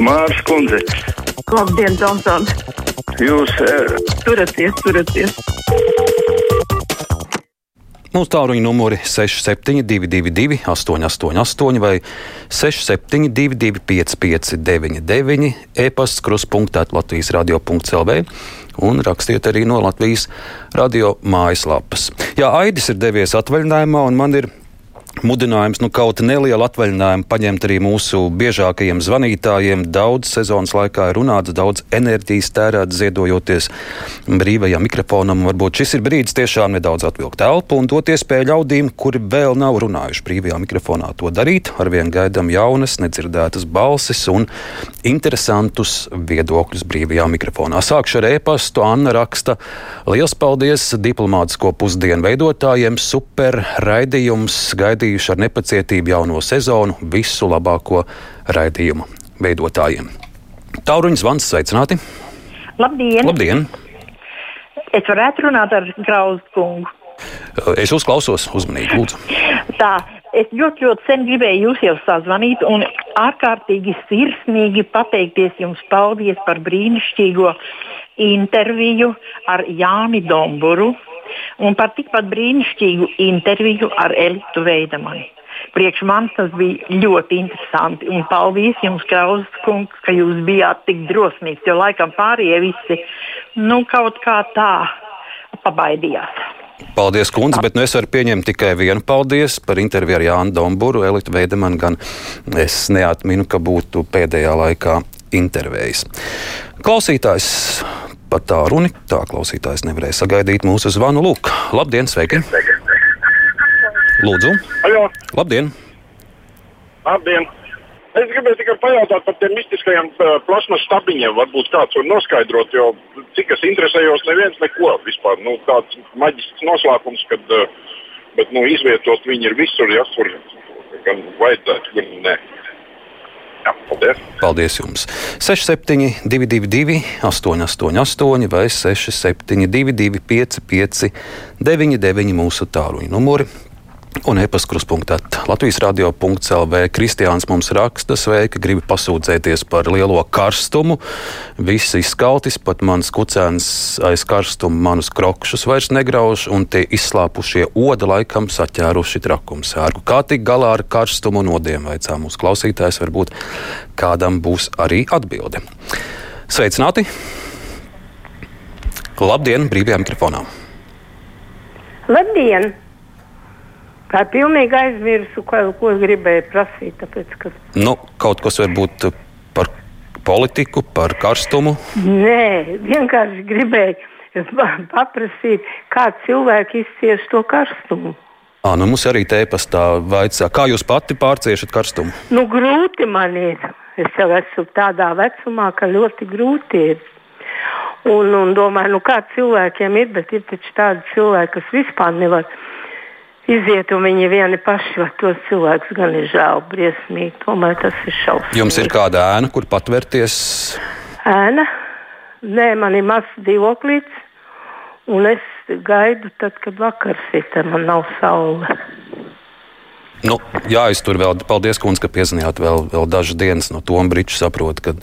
Mārs Kundze. Labdien, Tomson! Jūs uh, turaties, turaties! Mūsu tālruņa numuri 6722, 888, vai 672, 559, e-pasts, kruspunktā, Latvijas radio.clv. Un rakstiet arī no Latvijas radio mājaslapas. Jā, Aidis ir devies atvaļinājumā, un man ir Mudinājums, nu, kaut nelielu atvaļinājumu paņemt arī mūsu biežākajiem zvanītājiem. Daudz sezonas laikā ir runāts, daudz enerģijas tērēts, ziedojoties brīvajam mikrofonam. Varbūt šis ir brīdis tiešām nedaudz atvilkt elpu un dot iespēju ļaudīm, kuri vēl nav runājuši brīvajā mikrofonā, to darīt. Arvien gaidām jaunas, nedzirdētas balsis un interesantus viedokļus brīvajā mikrofonā. Sākšu ar e-pastu. Anna raksta: Liels paldies diplomātisko pusdienu veidotājiem! Super raidījums! Gaidām gaidījuši ar nepacietību jauno sezonu visu labāko raidījumu veidotājiem. Tauruņš zvans sveicināti! Labdien! Labdien. Es varētu runāt ar Grauzu kungu. Es uzklausos uzmanīgi, lūdzu. Tā, es ļoti, ļoti sen gribēju jūs jau sazvanīt un ārkārtīgi sirsnīgi pateikties jums paldies par brīnišķīgo interviju ar Jāni Domburu un par tikpat brīnišķīgu interviju ar Elitu Veidamani. Priekš manis tas bija ļoti interesanti. Un paldies jums, Krausas kungs, ka jūs bijāt tik drosmīgs, jo laikam pārējie visi nu, kaut kā tā pabaidījās. Paldies, kundze, bet nu es varu pieņemt tikai vienu paldies par interviju ar Jānu Domburu. Elita Veidemanu gan es neatminu, ka būtu pēdējā laikā intervējis. Klausītājs pat tā runa. Tā klausītājs nevarēja sagaidīt mūsu zvanu. Lūk, labdien, sveiki! Lūdzu! Ajo. Labdien! Labdien! Es gribēju tikai pajautāt par tiem mistiskajiem uh, plasmas stabiņiem. Varbūt kāds var noskaidrot, jo cik es interesējos, neviens neko vispār. Nu, tāds maģisks noslēpums, kad uh, bet, nu, izvietot viņi ir visur, ja kur gan vajadzētu, gan ne. Jā, paldies. Paldies jums! 6722, 888, vai 672, 559, 99 mūsu tāluņa numuri. Un e-pastkrustpunktā Latvijas radio.clv. Kristiāns mums raksta, sveika, gribi pasūdzēties par lielo karstumu. Viss izskaltis, pat mans kucēns aiz karstuma manus krokšus vairs negrauž, un tie izslāpušie oda laikam saķēruši trakumsērgu. Kā tik galā ar karstumu nodiem, vaicā mūsu klausītājs, varbūt kādam būs arī atbilde. Sveicināti! Labdien, brīvajā mikrofonā! Labdien! Tā ir pilnīgi aizmirsu, ko, ko gribēju prasīt. Tāpēc, ka... Nu, kaut kas varbūt par politiku, par karstumu? Nē, vienkārši gribēju paprasīt, kā cilvēki izcieš to karstumu. À, nu mums arī tēpastā vaicā, kā jūs pati pārciešat karstumu? Nu, grūti man ir. Es jau esmu tādā vecumā, ka ļoti grūti ir. Un, un domāju, nu, kā cilvēkiem ir, bet ir taču tādi cilvēki, kas vispār nevar iziet, un viņi vieni paši, vai tos cilvēkus gan ir žēl, briesmīgi. Tomēr tas ir šausmīgi. Jums ir kāda ēna, kur patvērties? Ēna? Nē, man ir mazs dzīvoklīts, un es gaidu, tad, kad vakars ir, tad man nav saule. Nu, jā, es tur vēl, paldies, kundze, ka piezinājāt vēl, vēl dažas dienas no Tombriča. Saprotu, ka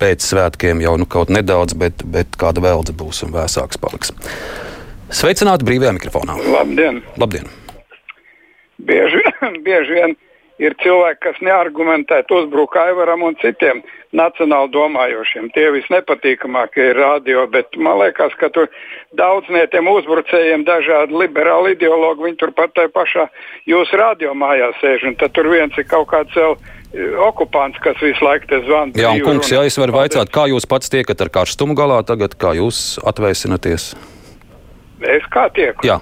pēc svētkiem jau nu, kaut nedaudz, bet, bet kāda veldze būs un vēsāks paliks. Sveicināti brīvajā mikrofonā. Labdien! Labdien. Bieži, bieži vien ir cilvēki, kas neargumentēti uzbruk Aivaram un citiem nacionāli domājošiem. Tie visnepatīkamākie ir radio, bet man liekas, ka tur daudz no tiem uzbrucējiem, dažādi liberāli ideologi, viņi turpat tajā pašā jūsu radio mājā sēž. Tad tur viens ir kaut kāds vēl okupants, kas visu laiku te zvana. Jā, un kungs, ja es varu vaicāt, kā jūs pats tiekat ar karstumu galā tagad, kā jūs atvēsināties? Es kā tieku? Jā.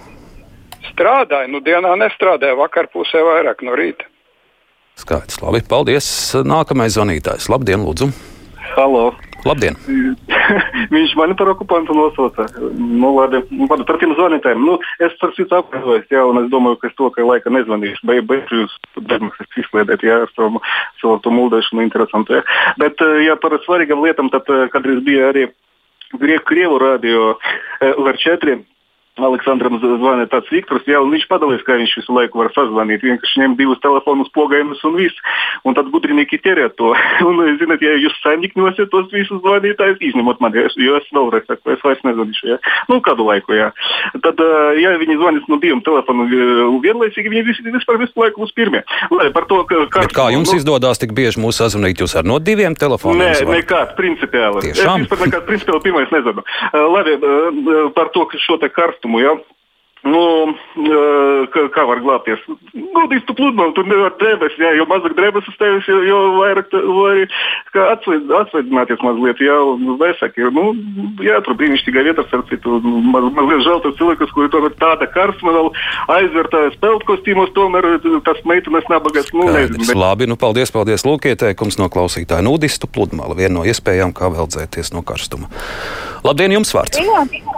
Strādāju, nu dienā nestrādāju, vakar pusē vairāk no rīta. Skaidrs, labi, paldies. Nākamais zvanītājs. Labdien, lūdzu. Halo. Labdien! Viņš mani par okupantu nosauca. Nu, labi, labi, par tiem zvanītājiem. Nu, es par citu apgrozos, jā, un es domāju, ka es to, ka laika nezvanīšu. Beig, beigšu jūs debesīs izkliedēt, jā, ar savu, savu to muldēšanu interesantu. Jā. Bet, jā, par svarīgām lietām, tad, kad es biju arī Grieku Krievu radio LR4, Aleksandram zvanīja tāds Viktors, jā, un viņš padalījās, kā viņš visu laiku var sazvanīt. Vienkārši ņem divus telefonus, pogājumus un viss. Un tad gudrinieki ķerē to. un, zināt, ja jūs saimnikņosiet tos visus zvanītājus, izņemot mani, jo es vēlreiz saku, es vairs nezvanīšu. Jā. Nu, kādu laiku, jā. Tad, ja viņi zvanīs no diviem telefoniem vienlaicīgi, viņi visi, vispār visu laiku būs pirmie. Lai, par to, ka, kā, Bet kā jums nu, izdodas tik bieži mūs sazvanīt, jūs ar no diviem telefoniem? Nē, zvan? nekāds principiāli. Tiešām? Es vispār nekāds principiāli pirmais nezvanu. Labi, par to, ka šo te karstu karstumu. Ja? Nu, kā, kā var glābties? Nu, tu pludmali, tur nevar drēbes, jā, jo mazāk drēbes uz tevis, jo, jo vairāk vari atsveicināties mazliet, jā, un vēsāk ir. Nu, jā, tur brīnišķīgā vieta, starp citu, maz, mazliet žēl tos cilvēkus, kuri tomēr tāda karstuma vēl aizvērtā spēlēt kostīmos, tomēr tas meitenes nabagas, nu, nezinu. Bet... Labi, nu, paldies, paldies, lūk, ieteikums no klausītāja. Nudistu pludmali, viena no iespējām, kā vēl dzēties no karstuma. Labdien, jums vārds! Jā.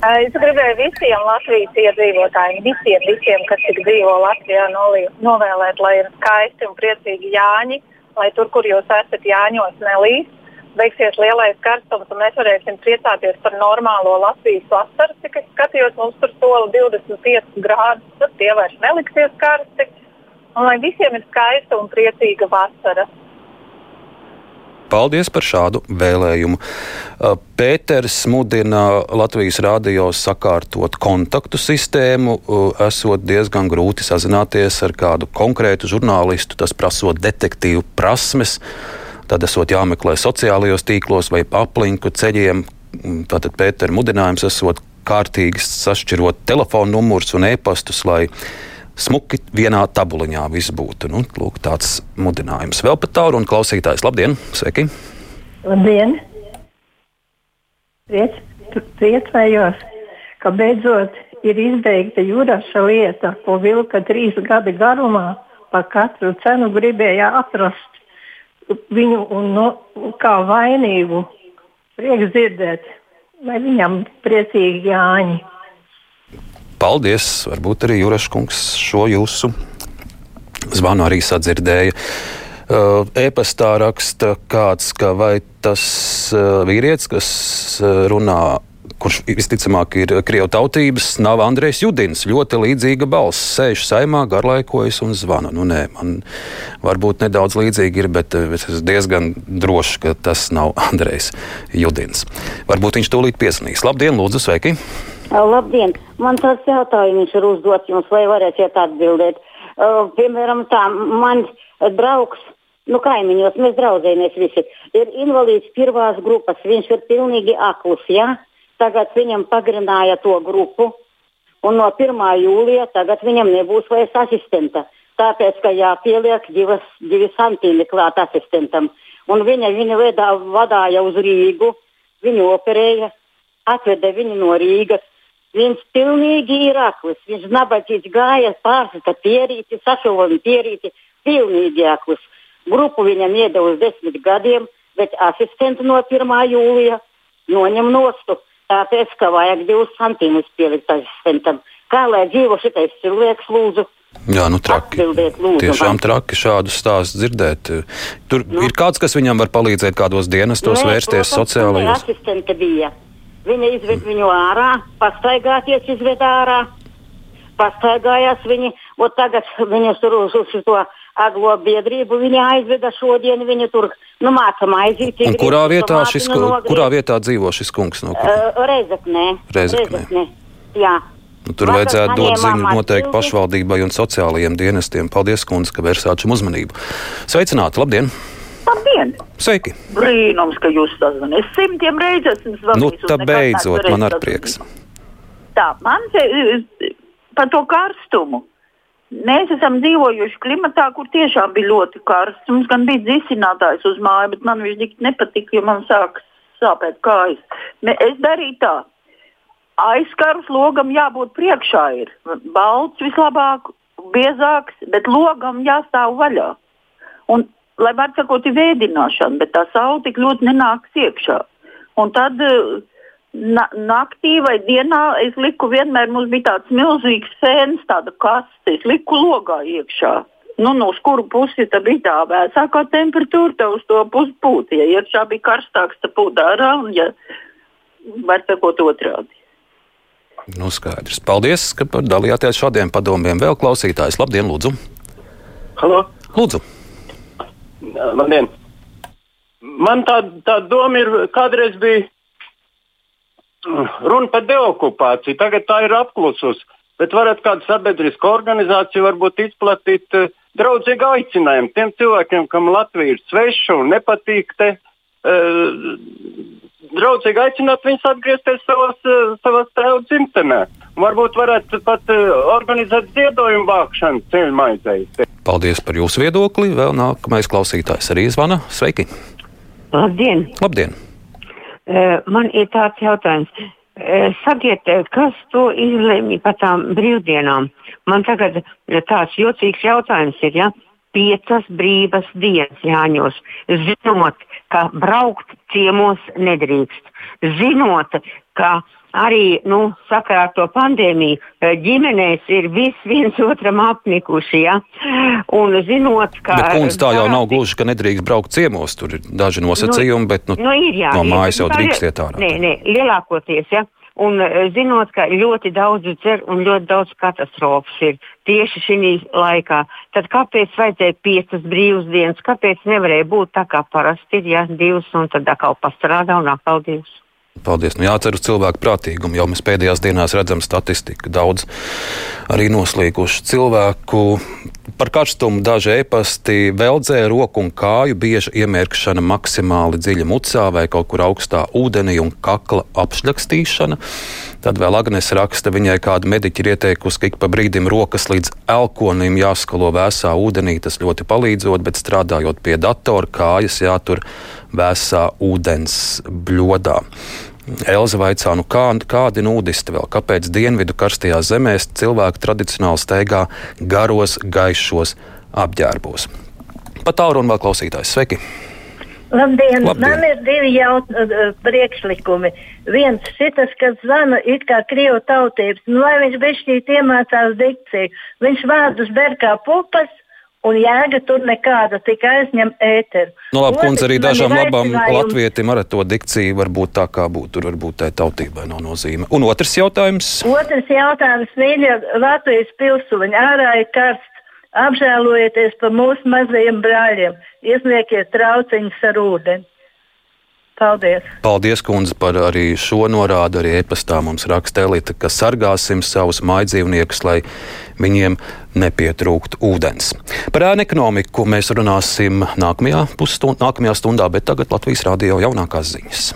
Es gribēju visiem Latvijas iedzīvotājiem, visiem, visiem, kas tik dzīvo Latvijā, novēlēt, lai ir skaisti un priecīgi Jāņi, lai tur, kur jūs esat Jāņos, nelīs. Beigsies lielais karstums, un mēs varēsim priecāties par normālo Latvijas vasaru. Cik es skatījos, mums tur sola 25 grādus, tad tie vairs neliksies karsti. Un lai visiem ir skaista un priecīga vasara. Paldies par šādu vēlējumu. Uh, Pēters mudina Latvijas rādio sakārtot kontaktu sistēmu. Uh, esot diezgan grūti sazināties ar kādu konkrētu žurnālistu, tas prasot detektīvu prasmes. Tad esot jāmeklē sociālajos tīklos vai aplinku ceļiem. Mm, tātad Pētera mudinājums esot kārtīgi sašķirot telefonu numurus un e-pastus, lai smuki vienā tabuliņā viss būtu. Nu, lūk, tāds mudinājums. Vēl pat tālu un klausītājs. Labdien! Sveiki! Labdien! Priec, priecājos, ka beidzot ir izbeigta jūraša lieta, ko vilka trīs gadi garumā. Par katru cenu gribēja atrast viņu un no, kā vainīgu. Prieks dzirdēt, lai viņam priecīgi jāņi. Paldies! Varbūt arī Juraškungs šo jūsu zvanu arī sadzirdēja. Uh, e-pastā raksta kāds, ka vai tas uh, vīrietis, kas uh, runā kurš visticamāk ir krievu tautības, nav Andrēs Judins. Ļoti līdzīga balss. Sēž saimā, garlaikojas un zvana. Nu, nē, man varbūt nedaudz līdzīgi ir, bet es esmu diezgan drošs, ka tas nav Andrēs Judins. Varbūt viņš tūlīt piesnīs. Labdien, lūdzu, sveiki! Labdien! Man tāds jautājums ir uzdots jums, lai varēsiet atbildēt. Uh, piemēram, tā, man draugs, nu kaimiņos, mēs draudzējamies visi, ir invalīds pirmās grupas, viņš ir pilnīgi aklus, jā? Ja? Tagad viņam pagarināja to grupu, un no 1. jūlija tagad viņam nebūs vairs asistenta. Tāpēc, ka jāpieliek divas, divi santīmi klāt asistentam. Un viņa viņu vedā, vadāja uz Rīgu, viņu operēja, atveda viņu no Rīgas Viņš pilnīgi ir akls. Viņš nabadzīgs gāja pārsita pierīti, sašuvoja pierīti, pilnīgi akls. Grupu viņam iedeva uz desmit gadiem, bet asistentu no 1. jūlija noņem nostu, tāpēc, ka vajag divus santīmus pielikt asistentam. Kā lai dzīvo šitais cilvēks, lūdzu? Jā, nu traki. Tiešām traki šādus stāstus dzirdēt. Tur nu. ir kāds, kas viņam var palīdzēt kādos dienestos vērsties sociālajos. Asistente bija. Viņa izved viņu ārā, pastaigāties izved ārā, pastaigājās viņi, un tagad viņus tur uz, uz to aglo biedrību viņa aizveda šodien, viņu tur, nu, māca maizīt. Un kurā vietā šis, kurā vietā dzīvo šis kungs? No uh, Reizeknē. Reizeknē. Reizeknē. Jā. Nu, tur Vakar vajadzētu dot ziņu noteikti pašvaldībai un sociālajiem dienestiem. Paldies, kundze, ka vērsāt šim uzmanību. Sveicināti, labdien! Labdien! Sveiki! Brīnums, ka jūs sazvanāt. Es simtiem reižu esmu zvanījis. Nu, tā beidzot, man ar prieks. Tā, man te, par to karstumu. Mēs esam dzīvojuši klimatā, kur tiešām bija ļoti karsts. Mums gan bija dzisinātājs uz māju, bet man viņš tik nepatika, jo man sāk sāpēt kājas. Es darīju tā. Aizkarus logam jābūt priekšā. Ir balts vislabāk, biezāks, bet logam jāstāv vaļā. Un lai var sakot, ir vēdināšana, bet tā saule tik ļoti nenāks iekšā. Un tad eh, na naktī vai dienā es liku vienmēr, mums bija tāds milzīgs fēns, tāda kaste, es liku logā iekšā. Nu, no kuru pusi tā bija tā vēsākā temperatūra, tad uz to pusi pūta. Ja iekšā bija karstāks, tad pūta ārā, un ja var sakot otrādi. Nu, skaidrs. Paldies, ka dalījāties šādiem padomiem. Vēl klausītājs. Labdien, lūdzu! Halo! Lūdzu! Labdien! Man tā, tā doma ir, kādreiz bija runa par deokupāciju, tagad tā ir apklususi. Bet varat kādu sabiedrisku organizāciju varbūt izplatīt uh, draudzīgu aicinājumu tiem cilvēkiem, kam Latvija ir sveša un nepatīk. Te, uh, draudzīgi aicināt viņus atgriezties savās, uh, savās tēvu dzimtenē. Varbūt varētu pat organizēt ziedojumu vākšanu ceļu maizei. Paldies par jūsu viedokli. Vēl nākamais klausītājs arī zvana. Sveiki! Labdien! Labdien. Uh, man ir tāds jautājums. Uh, sakiet, kas to izlēma par tām brīvdienām? Man tagad tāds jocīgs jautājums ir, ja piecas brīvas dienas Jāņos, zinot, ka braukt ciemos nedrīkst, zinot, ka arī nu, sakarā ar to pandēmiju ģimenēs ir viss viens otram apnikuši. Ja? Un zinot, ka. Bet, tā jau nav gluži, ka nedrīkst braukt ciemos. Tur ir daži nosacījumi, nu, bet nu, nu, ir, jā, no mājas ir, jau drīkst iet ārā. Nē, nē, lielākoties. Ja? Un zinot, ka ļoti daudz dzer un ļoti daudz katastrofas ir tieši šī laikā, tad kāpēc vajadzēja piecas brīvas dienas? Kāpēc nevarēja būt tā kā parasti ir, ja divas un tad atkal pastrādā un atkal divas? Paldies. Nu, jācer uz cilvēku prātīgumu. Jau mēs pēdējās dienās redzam statistiku. Daudz arī noslīkušu cilvēku. Par karstumu daži ēpasti veldzē roku un kāju, bieži iemērkšana maksimāli dziļi mucā vai kaut kur augstā ūdenī un kakla apšļakstīšana. Tad vēl Agnēs raksta, viņai kāda mediķa ir ieteikusi, ka ik pa brīdim rokas līdz elkonim jāskalo vēsā ūdenī. Tas ļoti palīdzot, bet strādājot pie datora, kājas jātur vēsā ūdens bļodā. Elza vaicā, nu kā, kādi nudisti vēl, kāpēc dienvidu karstajās zemēs cilvēki tradicionāli steigā garos, gaišos apģērbos. Pat tālu un vēl klausītājs. Sveiki! Labdien. Labdien. Man ir divi jaut, uh, priekšlikumi. Viens šitas, kas zvana it kā krievu tautības, nu, lai viņš bešķīt iemācās dikciju. Viņš vārdus ber kā pupas, un jēga tur nekāda, tikai aizņem ēteru. Nu, labi, kundze, arī dažām labām latvietim ar to dikciju varbūt tā kā būtu. Tur varbūt tai tautībai nav nozīme. Un otrs jautājums. Otrs jautājums, mīļie Latvijas pilsoņi, ārā ir karsts. Apžēlojieties par mūsu mazajiem brāļiem, iesniegiet trauciņus ar ūdeni. Paldies! Paldies, kundze, par arī šo norādu. Arī e-pastā mums raksta Elita, ka sargāsim savus mājdzīvniekus, lai viņiem nepietrūktu ūdens. Par ēnu ekonomiku mēs runāsim nākamajā, pusstund, nākamajā stundā, bet tagad Latvijas rādio jaunākās ziņas.